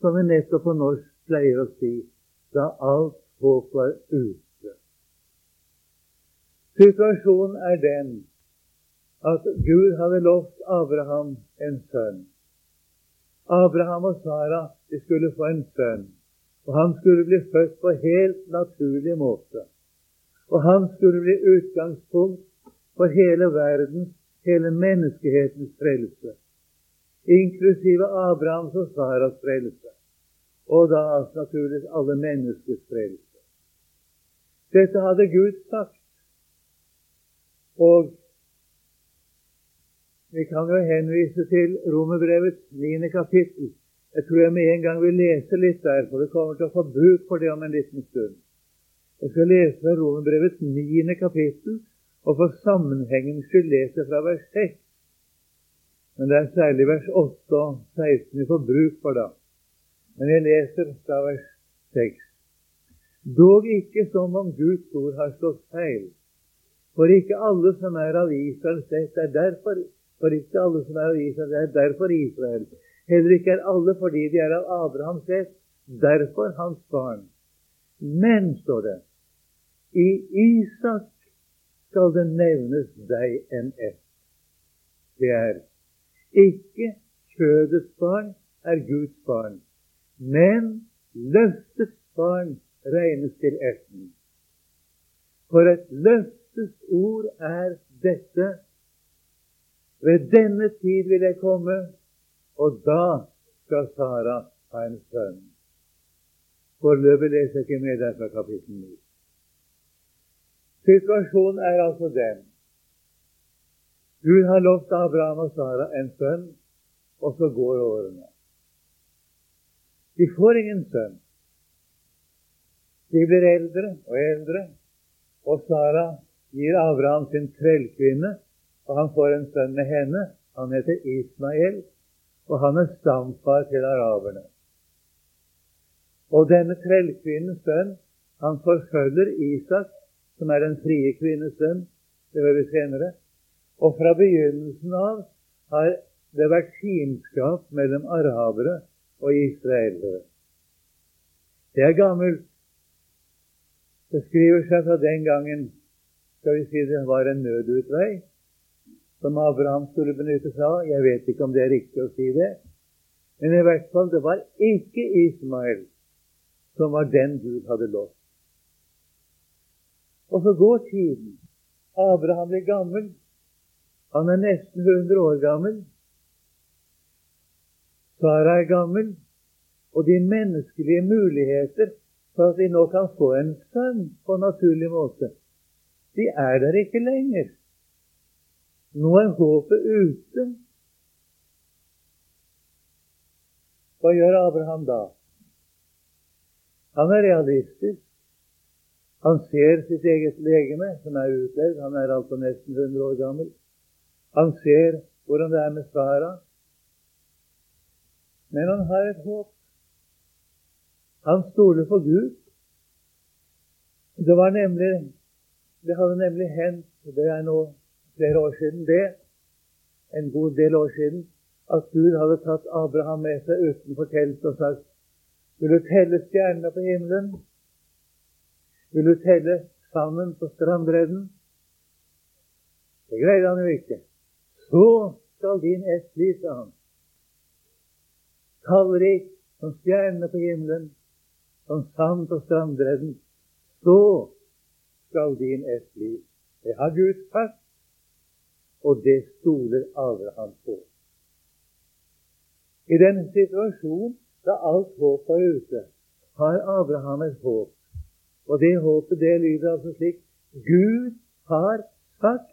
som vi nettopp på norsk pleier å si, da alt håp var ute. Situasjonen er den at Gud hadde lovt Abraham en sønn. Abraham og Sara de skulle få en sønn, og han skulle bli født på helt naturlig måte. Og han skulle bli utgangspunkt for hele verdens, hele menneskehetens frelse inklusive Abrahams og Saras frelse, og da naturligvis alle menneskers frelse. Dette hadde Gud sagt. Og vi kan jo henvise til Romerbrevets 9. kapittel. Jeg tror jeg med en gang vil lese litt der, for vi kommer til å få bruk for det om en liten stund. Jeg skal lese fra Romerbrevets niende kapittel, og for sammenhengens skyld lese fra vers 6. Men det er særlig vers 8 og 16 vi får bruk for da. Men jeg leser fra vers 6. Dog ikke som om Guds ord har slått feil. For ikke alle som er av Israel sett, er derfor for ikke alle som er av Israel, er derfor Israel. Heller ikke er alle fordi de er av Abrahams sett, derfor hans barn. Men, står det, i Isak skal det nevnes deg en ett. Det er ikke kjødets barn er Guds barn, men løftets barn regnes til ætten. For et løftes ord er dette. Ved denne tid vil jeg komme, og da skal Sara ha en sønn. Foreløpig leser jeg ikke med der fra kapittel 9. Situasjonen er altså den Gud har lovt Abraham og Sara en sønn, og så går årene. De får ingen sønn. De blir eldre og eldre, og Sara gir Abraham sin trellkvinne, og han får en sønn med henne. Han heter Ismael, og han er stamfar til araberne. Og denne trellkvinnens sønn, han forfølger Isak, som er den frie kvinnes sønn. Det hører vi senere. Og fra begynnelsen av har det vært fiendskap mellom arabere og israelere. Det er gammelt. Det skriver seg fra den gangen skal vi si det var en nødutvei som Abraham skulle benytte seg av. Jeg vet ikke om det er riktig å si det. Men i hvert fall, det var ikke Ismael som var den Gud hadde lovt. Og så går tiden. Abraham blir gammel. Han er nesten 100 år gammel. Sara er gammel. Og de menneskelige muligheter for at de nå kan få en sønn på naturlig måte, de er der ikke lenger. Nå er håpet ute. Hva gjør Abraham da? Han er realistisk. Han ser sitt eget legeme, som er utlevd. Han er altså nesten 100 år gammel. Han ser hvordan det er med Sara. Men han har et håp. Han stoler på Gud. Det var nemlig Det hadde nemlig hendt, det er nå flere år siden, det, en god del år siden, at Gud hadde tatt Abraham med seg utenfor teltet og sagt Vil du telle stjernene på himmelen? Vil du telle sanden på strandbredden? Det greide han jo ikke. Så skal din ett bli, sa han. Tallrik som stjernene på himmelen, som sand på strandbredden. Så skal din ett bli. Det har Gud sagt, og det stoler Abraham på. I den situasjonen, da alt håp er ute, har Abraham et håp. Og det håpet det lyder altså slik Gud har sagt,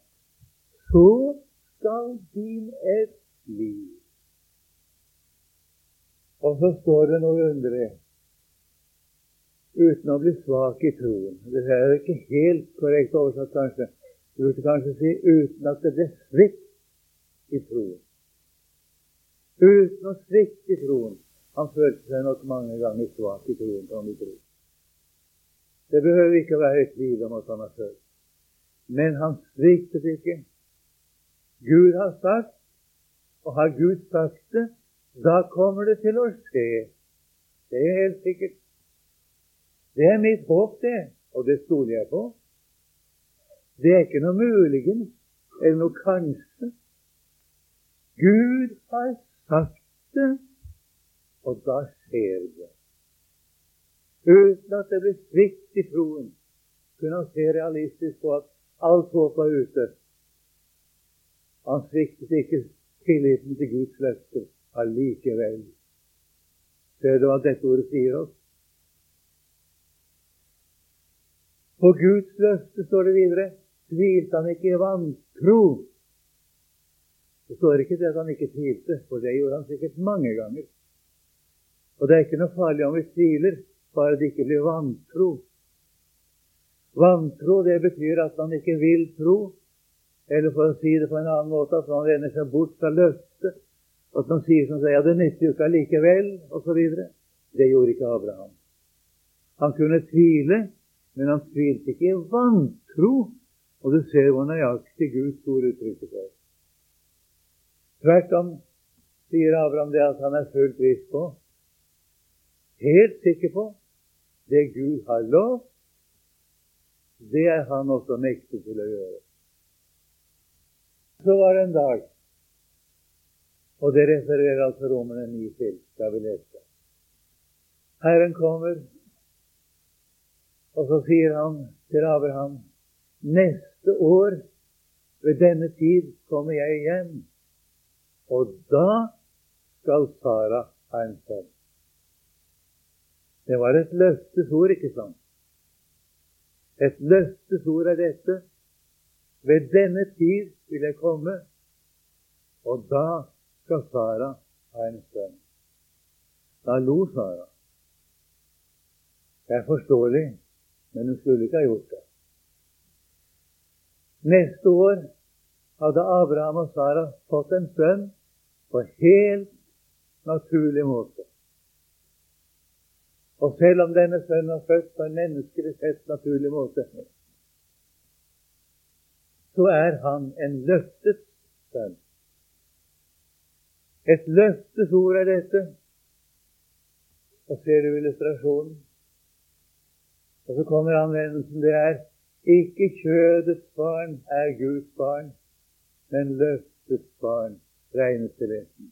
så skal din ett liv. Og så står det noe underlig uten å bli svak i troen. Det er ikke helt korrekt oversatt, kanskje. Du burde kanskje si uten at det ble svikt i troen. Uten å svikte i troen. Han følte seg nok mange ganger svak i troen, kan tro. Det behøver ikke være et tvil om at han har følt. Men han sviktet ikke. Gud har sagt, og har Gud sagt det, da kommer det til å skje. Det er helt sikkert. Det er mitt håp, det, og det stoler jeg på. Det er ikke noe muligens eller noe kanskje. Gud har sagt det, og da skjer det. Uten at det blir svikt i troen, kunne han se realistisk på at alt håp var ute. Han sviktet ikke tilliten til Guds løfter allikevel. Ser du hva dette ordet sier oss? På Guds løfte står det videre tvilte han ikke i vantro. Det står ikke det at han ikke tvilte, for det gjorde han sikkert mange ganger. Og det er ikke noe farlig om vi tviler, bare det ikke blir vantro. Vantro det betyr at man ikke vil tro, eller for å si det på en annen måte, at man vender seg bort fra løftet. At man sier som sier ja, det nytter jo ikke allikevel, osv. Det gjorde ikke Abraham. Han kunne tvile, men han tvilte ikke i vantro. Og du ser hvor nøyaktig Guds ord uttrykker seg. Tvert om sier Abraham det at han er fullt viss på, helt sikker på, det Gud har lovt, det er han også mektig til å gjøre. Så var det en dag, og det refererer altså Romerne 9 til, da vi leste. Herren kommer, og så sier han til Abraham Neste år ved denne tid kommer jeg igjen, og da skal Sara ha en sønn. Det var et løftesord, ikke sant? Et løftesord er dette. Ved denne tid vil jeg komme, og da skal Sara ha en sønn. Da lo Sara. Det er forståelig, men hun skulle ikke ha gjort det. Neste år hadde Abraham og Sara fått en sønn på helt naturlig måte. Og selv om denne sønnen var født på en menneskelig sett naturlig måte, så er han en løftet sønn. Et løftesord er dette. Og ser du illustrasjonen? Og så kommer anvendelsen. Det er ikke kjødets barn er Guds barn, men løftets barn regnes til enten.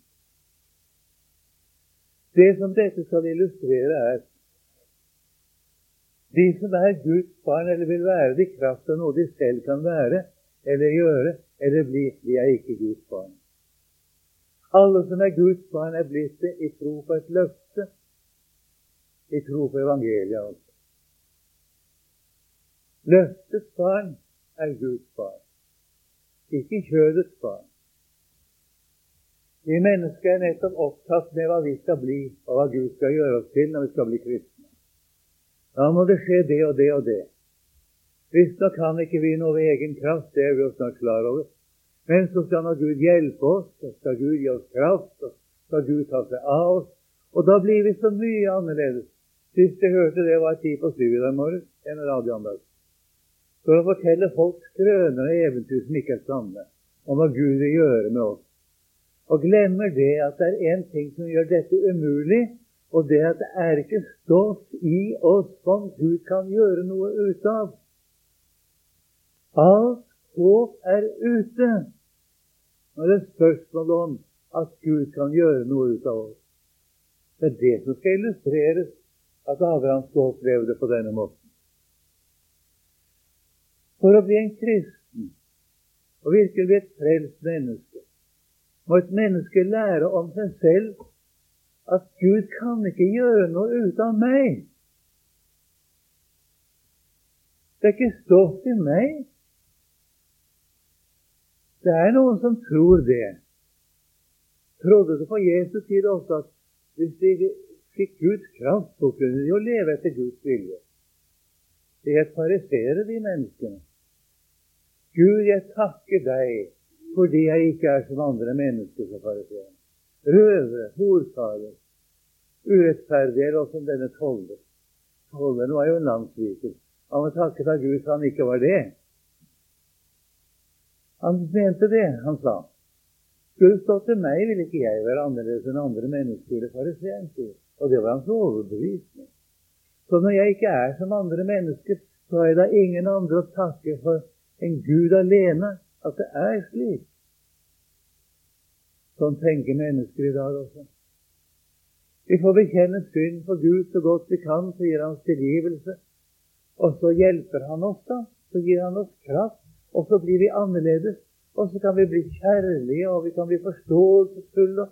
Det som dette skal illustrere, er de som er Guds barn, eller vil være det i kraft av noe de selv kan være eller gjøre eller bli, Vi er ikke Guds barn. Alle som er Guds barn, er blitt det i tro på et løfte, i tro på evangeliet. altså. Løftets barn er Guds barn, ikke kjødets barn. Vi mennesker er nettopp opptatt med hva vi skal bli, og hva Gud skal gjøre oss til når vi skal bli kristne. Da må det skje det og det og det. Visstnok kan ikke vi noe ved egen kraft, det er vi jo snart klar over. Men så skal nå Gud hjelpe oss, så skal Gud gi oss kraft, så skal Gud ta seg av oss. Og da blir vi så mye annerledes. Sist jeg hørte det, var ti på syv i dag morges, en radioanlegg. for å fortelle folk skrøner og eventyr som ikke er sanne, om hva Gud vil gjøre med oss. Og glemmer det at det er én ting som gjør dette umulig, og det er at det er ikke stoff i oss som Gud kan gjøre noe ut av. Alt håp er ute når det er spørsmål om at Gud kan gjøre noe ut av oss. Det er det som skal illustreres, at Abraham skal oppleve det på denne måten. For å bli en kristen og virkelig bli et frelst menneske må et menneske lære om seg selv at Gud kan ikke gjøre noe ut av meg. Det er ikke stoff i meg. Det er noen som tror det. Trodde det på Jesus tid også at hvis de fikk Guds kraft, så kunne de jo leve etter Guds vilje. De het fariseere, de menneskene. Gud, jeg takker deg fordi jeg ikke er som andre mennesker, som fariseeren. Røvere, horfarer, urettferdige, eller som denne toller. Tolleren var jo en landssviker. Han var takket av Gud for han ikke var det. Han mente det, han sa. Skulle det stått til meg, ville ikke jeg være annerledes enn andre mennesker. Fariseeren sier. Og det var hans overbevisning. Så når jeg ikke er som andre mennesker, så har jeg da ingen andre å takke for enn Gud alene at det er slik. Sånn tenker mennesker i dag også. Vi får bekjenne synd for Gud så godt vi kan, så gir Han tilgivelse. Og så hjelper Han oss, da. Så gir Han oss kraft. Og så blir vi annerledes. Og så kan vi bli kjærlige, og vi kan bli forståelsesfulle.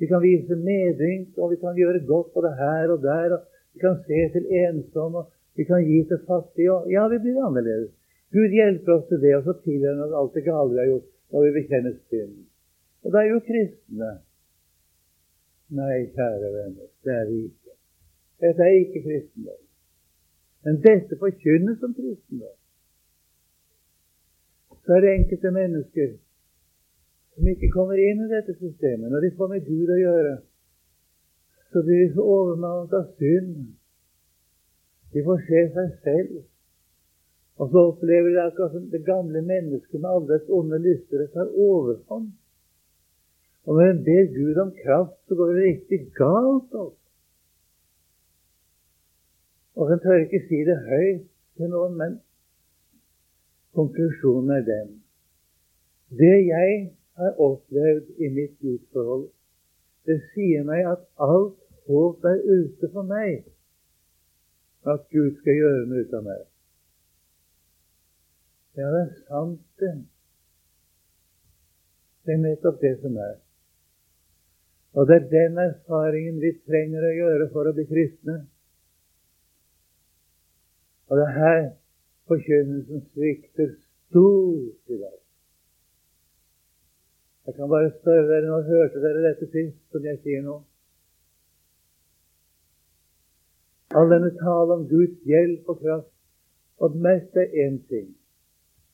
Vi kan vise medynk, og vi kan gjøre godt både her og der. og Vi kan se til ensomme, og vi kan gi til fattige. Og ja, vi blir annerledes. Gud hjelper oss til det, og så han oss alt det gale vi har gjort, når vi bekjenner synden. Og da er jo kristne. Nei, kjære venner, det er vi ikke. Dette er ikke kristendom. Men dette forkynnes som kristendom. Så er det enkelte mennesker som ikke kommer inn i dette systemet. Når de får med Gud å gjøre, så blir de så overmannet av synd. De får se seg selv. Og så opplever de akkurat som det gamle mennesket med alle dets onde lyster tar overhånd. Og når en ber Gud om kraft, så går det riktig galt. Opp. Og en tør ikke si det høyt til noen, men konklusjonen er den. Det jeg har opplevd i mitt gudsforhold, det sier meg at alt håp er ute for meg. At Gud skal gjøre noe ut av meg. Ja, det er sant, det. Det er nettopp det som er. Og det er den erfaringen vi trenger å gjøre for å bli kristne. Og det er her forkynnelsen svikter stort i dag. Jeg kan bare spørre dere, nå hørte dere dette sist, som jeg sier nå? All denne tale om Guds hjelp og kraft, og det meste er én ting.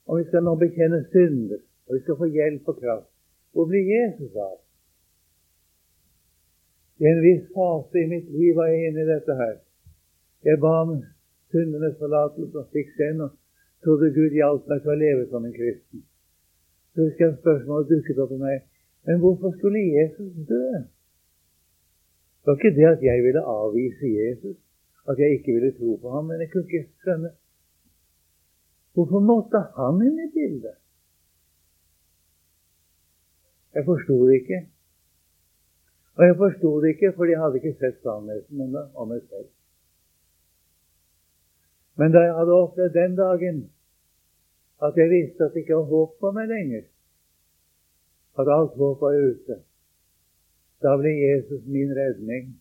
Om vi skal nå bekjenne synder, og vi skal få hjelp og kraft, hvor blir Jesus av? I en viss fase i mitt liv var jeg inne i dette her. Jeg ba om syndenes forlatelse og fikk den, og trodde Gud hjalp meg til å leve som en kristen. Så husker jeg spørsmålet dukket opp i meg. Men hvorfor skulle Jesus dø? Det var ikke det at jeg ville avvise Jesus, at jeg ikke ville tro på ham, men jeg kunne ikke skjønne Hvorfor måtte han inn i bildet? Jeg forsto det ikke. Og jeg forsto det ikke fordi jeg hadde ikke sett sannheten om meg selv. Men da jeg hadde opplevd den dagen at jeg visste at det ikke var håp for meg lenger. At alt håp var ute. Da ble Jesus min redning.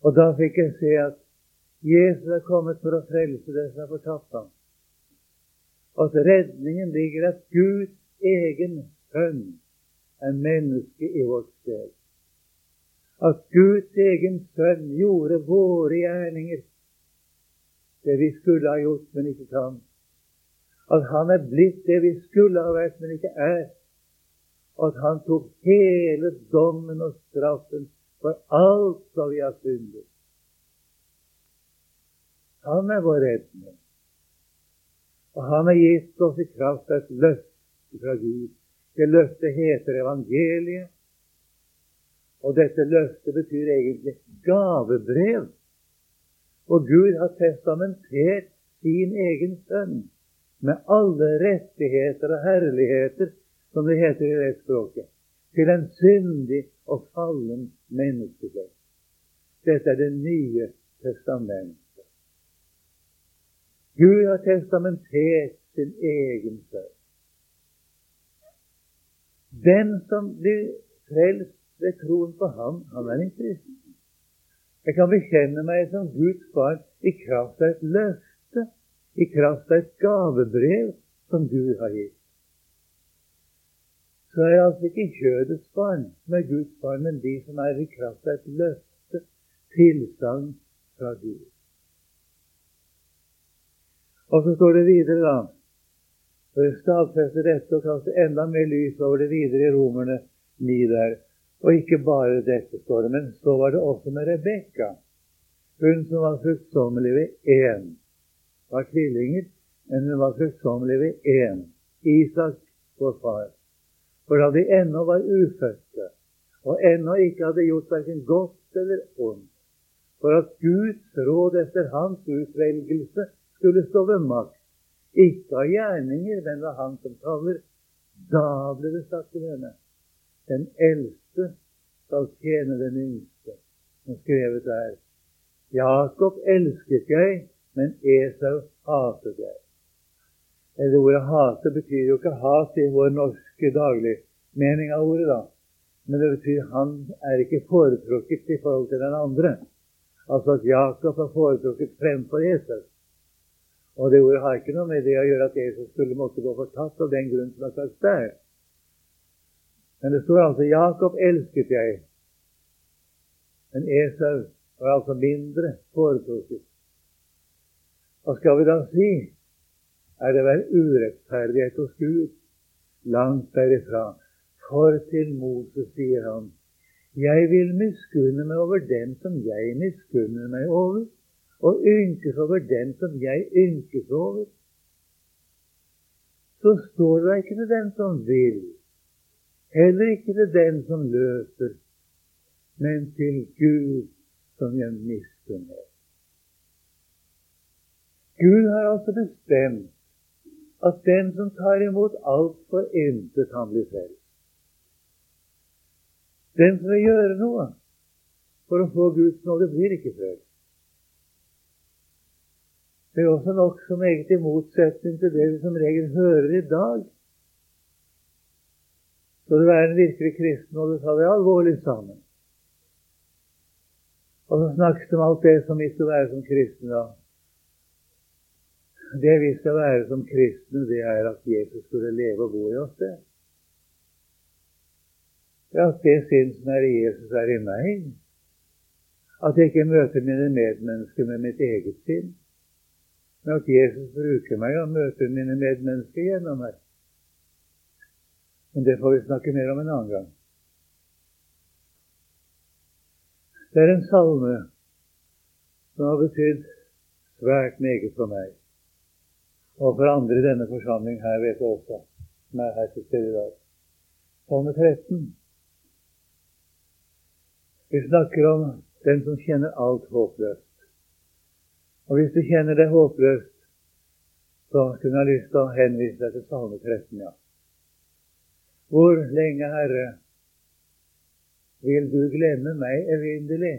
Og da fikk jeg se at Jesus er kommet for å frelse det som er fortapt ham. At redningen ligger at Guds egen sønn er menneske i vårt sted. At Guds egen sønn gjorde våre gjerninger, det vi skulle ha gjort, men ikke kan at han er blitt det vi skulle ha vært, men ikke er. Og at han tok hele dommen og straffen for alt som vi har syndet. Han er vår redning. Og han har gitt oss i kraft et løfte fra Gud. Det løftet heter evangeliet. Og dette løftet betyr egentlig gavebrev. Og Gud har testamentert sin egen sønn med alle rettigheter og herligheter, som det heter i det språket, til en syndig og fallen menneskeslekt. Dette er Det nye testamentet. Gud har testamentert sin egen sønn. Den som blir frelst ved troen på ham, han er en kristen. Jeg kan bekjenne meg som Guds barn i kraft av et løfte i kraft av et gavebrev som Gud har gitt. Så er jeg altså ikke kjødets barn som er Guds barn, men de som er i kraft av et løfte, tilsagn fra Gud. Og så står det videre, da For å stadfeste dette og kaste enda mer lys over det videre i Romerne 9 der. Og ikke bare dette, står det, men så var det også med Rebekka, hun som var fruktsommelig ved én var tvillinger, men hun var fruktsommelig ved én, Isak, vår far. For da de ennå var ufødte, og ennå ikke hadde gjort verken godt eller ondt, for at Guds råd etter hans utvelgelse skulle stå ved makt, ikke av gjerninger, men ved Han som taler. Da ble det sagt til henne, den eldste skal tjene den yngste, som skrevet er. Jakob elsket jeg, men Esau hatet jeg. Eller Ordet 'hate' betyr jo ikke hat i vår norske dagligmening av ordet, da. Men det betyr han er ikke foretrukket i forhold til den andre. Altså at Jakob er foretrukket fremfor Jesus. Og det ordet har ikke noe med det å gjøre at Jesus skulle måtte gå fortapt av den grunn som er sagt der. Men det står altså 'Jakob elsket jeg', men Esau var altså mindre foretrukket. Hva skal vi da si? Er det vel urettferdighet hos Gud? Langt derifra. For til Moses sier han, jeg vil miskunne meg over dem som jeg miskunner meg over, og ynkes over dem som jeg ynkes over. Så står det ikke til den som vil, heller ikke til den som løper, men til Gud som jeg misunner. Gud har altså bestemt at den som tar imot alt for intet, han blir selv. Den som vil gjøre noe for å få Guds nåde, blir ikke frelst. Det er også nokså meget i motsetning til det vi som regel hører i dag. Skal du være en virkelig kristen, må du ta det alvorlig sammen. Og så snakkes det om alt det som vi skal være som kristne. da. Det vi skal være som kristne, det er at Jesus skulle leve og bo i oss. det. At det sinn som er i Jesus, er i meg. At jeg ikke møter mine medmennesker med mitt eget sinn. Men at Jesus bruker meg og møter mine medmennesker gjennom meg. Men det får vi snakke mer om en annen gang. Det er en salme som har betydd svært meget for meg. Og for andre i denne forsamling her, vet jeg også, som er her til stede i dag. Salme 13. Vi snakker om den som kjenner alt håpløst. Og hvis du kjenner det håpløst, så kunne jeg lyst til å henvise deg til Salme 13, ja. Hvor lenge, Herre, vil du glemme meg evinnelig?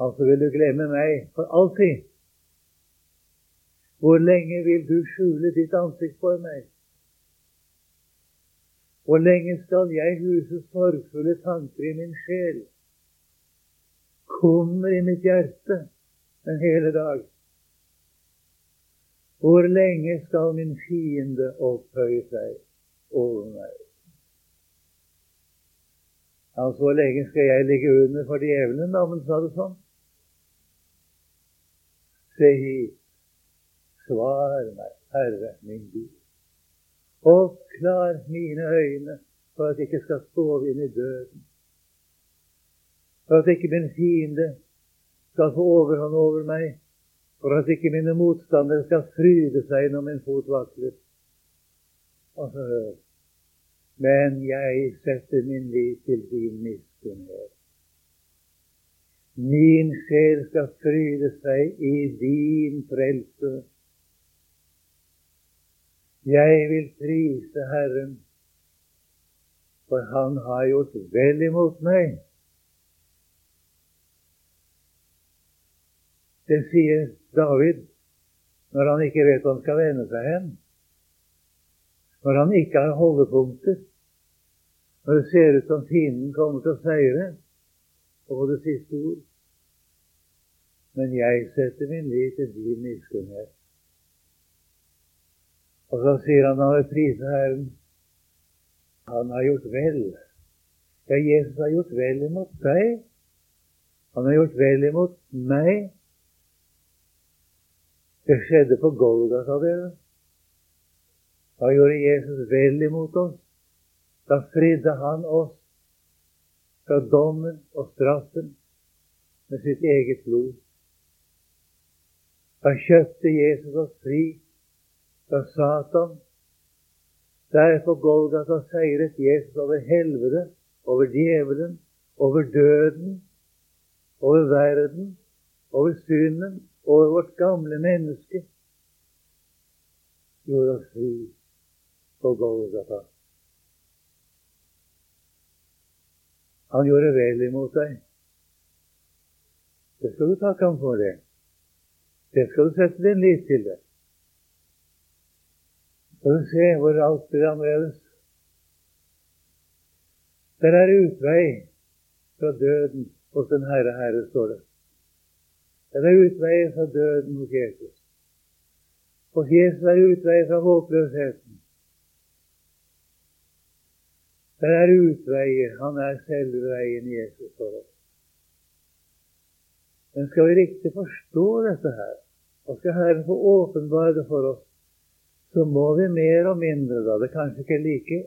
Altså vil du glemme meg for alltid? Hvor lenge vil du skjule ditt ansikt for meg? Hvor lenge skal jeg huse sorgfulle tanker i min sjel? Kommer i mitt hjerte en hele dag. Hvor lenge skal min fiende opphøye seg over meg? Ja, så lenge skal jeg ligge under for djevelen, da, men sa det sånn. Se hit. Svar meg, Herre min Gud. Oppklar mine øyne for at jeg ikke skal sove inn i døden. For at ikke min fiende skal få overhånd over meg. For at ikke mine motstandere skal fryde seg når min fot vakler. Og så hør. Men jeg setter min lit til din miskunnhet. Min sjel skal fryde seg i din frelse. Jeg vil prise Herren, for Han har gjort vel imot meg. Det sier David når han ikke vet hvor han skal vende seg hen. Når han ikke har holdepunkter. Når det ser ut som fienden kommer til å seire få det siste ord. Men jeg setter min lit til din miskunnhet. Og så sier han av vil prise Herren. Han har gjort vel. Ja, Jesus har gjort vel imot deg. Han har gjort vel imot meg. Det skjedde på Golgata, dere. Da gjorde Jesus vel imot oss. Da fridde han oss fra dommen og straffen med sitt eget blod. Da kjøpte Jesus oss fri fra Satan. Der på Golgata seiret Jesus over helvete over djevelen, over døden, over verden, over synden, over vårt gamle menneske. Gjorde oss fri på Golgata. Han gjorde vel imot deg. Det skal du takke ham for. det. Det skal du sette din lit til. det. Skal du se hvor alt blir annerledes. Der er utvei fra døden hos den Herre Herre, står det. Det er utvei fra døden hos Jesus. Hos Jesus er utvei fra håpløsheten. Det er utveier. Han er selve veien Jesus for oss. Men skal vi riktig forstå dette her, og skal Herren få åpenbare det for oss, så må vi mer og mindre, da Det er kanskje ikke like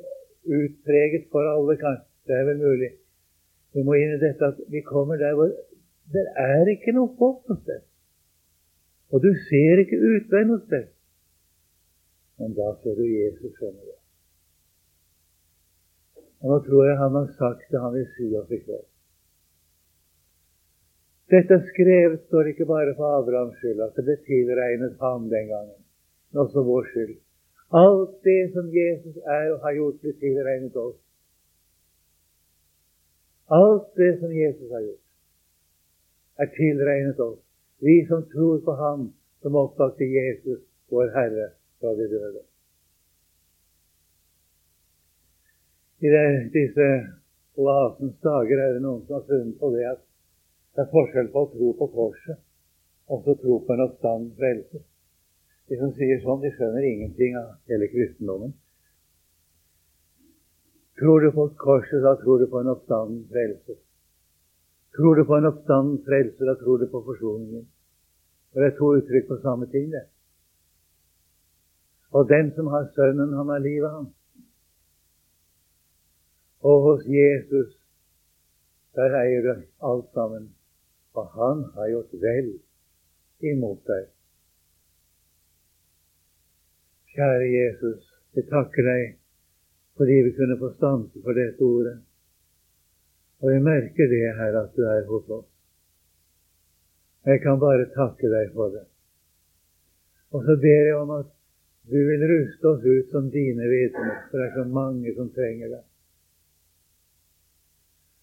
utpreget for alle, kanskje, det er vel mulig. Vi må inn i dette at vi kommer der hvor det er ikke noe håp noe sted. Og du ser ikke utvei noe sted. Men da ser du Jesus, skjønner du. Og nå tror jeg han har sagt det han vil si oss i kveld. Dette skrevet står ikke bare for Abrahams skyld, at det ble tilregnet ham den gangen, men også vår skyld. Alt det som Jesus er og har gjort, blir tilregnet oss. Alt det som Jesus har gjort, er tilregnet oss. Vi som tror på Ham som oppvakte Jesus, vår Herre, fra de døde. I det, disse lasens dager er det noen som har funnet på det at det er forskjell på å tro på korset og så tro på en oppstand frelser. De som sier sånn, de skjønner ingenting av hele kristendommen. Tror du på korset, da tror du på en oppstanden frelse. Tror du på en oppstanden frelse, da tror du på forsoningen. Det er to uttrykk på samme ting, det. Og den som har Sønnen, han har livet, han. Og hos Jesus, der eier du alt sammen. Og han har gjort vel imot deg. Kjære Jesus, jeg takker deg fordi vi kunne få stanse for dette ordet. Og vi merker det, her at du er hos oss. Jeg kan bare takke deg for det. Og så ber jeg om at du vil ruste oss ut som dine vitner, for det er så mange som trenger det.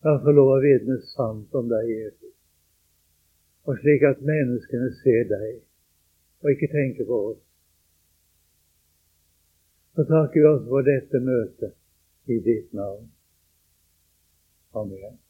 La oss få lov å vitne sant om deg, Jesus, og slik at menneskene ser deg, og ikke tenker på oss. Så takker vi oss for dette møtet i ditt navn. Amen.